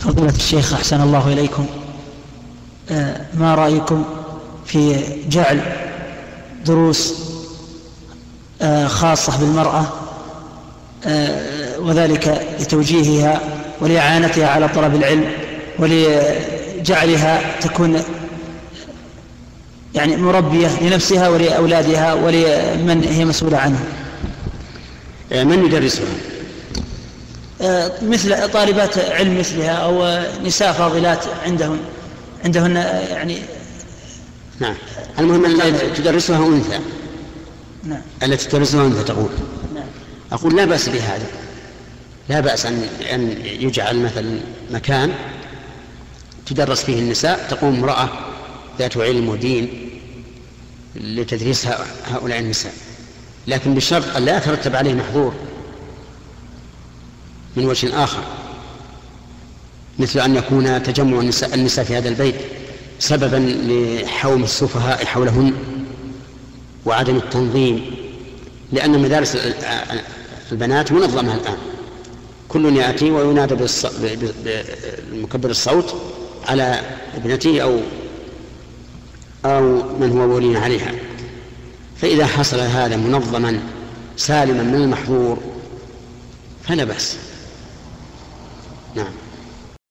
فضيلة الشيخ أحسن الله إليكم. آه، ما رأيكم في جعل دروس آه، خاصة بالمرأة آه، وذلك لتوجيهها ولإعانتها على طلب العلم ولجعلها تكون يعني مربية لنفسها ولأولادها ولمن هي مسؤولة عنه من يدرسها؟ مثل طالبات علم مثلها أو نساء فاضلات عندهن. عندهن يعني نعم. المهم التي تدرسها أنثى. نعم. التي تدرسها أنثى تقول. نعم. أقول لا بأس بهذا. لا بأس أن أن يجعل مثلا مكان تدرس فيه النساء تقوم امرأة ذات علم ودين لتدريس هؤلاء النساء. لكن بشرط أن لا يترتب عليه محظور. من وجه آخر. مثل أن يكون تجمع النساء, النساء في هذا البيت سببا لحوم السفهاء حولهن وعدم التنظيم لأن مدارس البنات منظمة الآن. كل يأتي وينادى بمكبر الصوت على ابنته أو أو من هو ولي عليها. فإذا حصل هذا منظما سالما من المحظور فلا بأس. نعم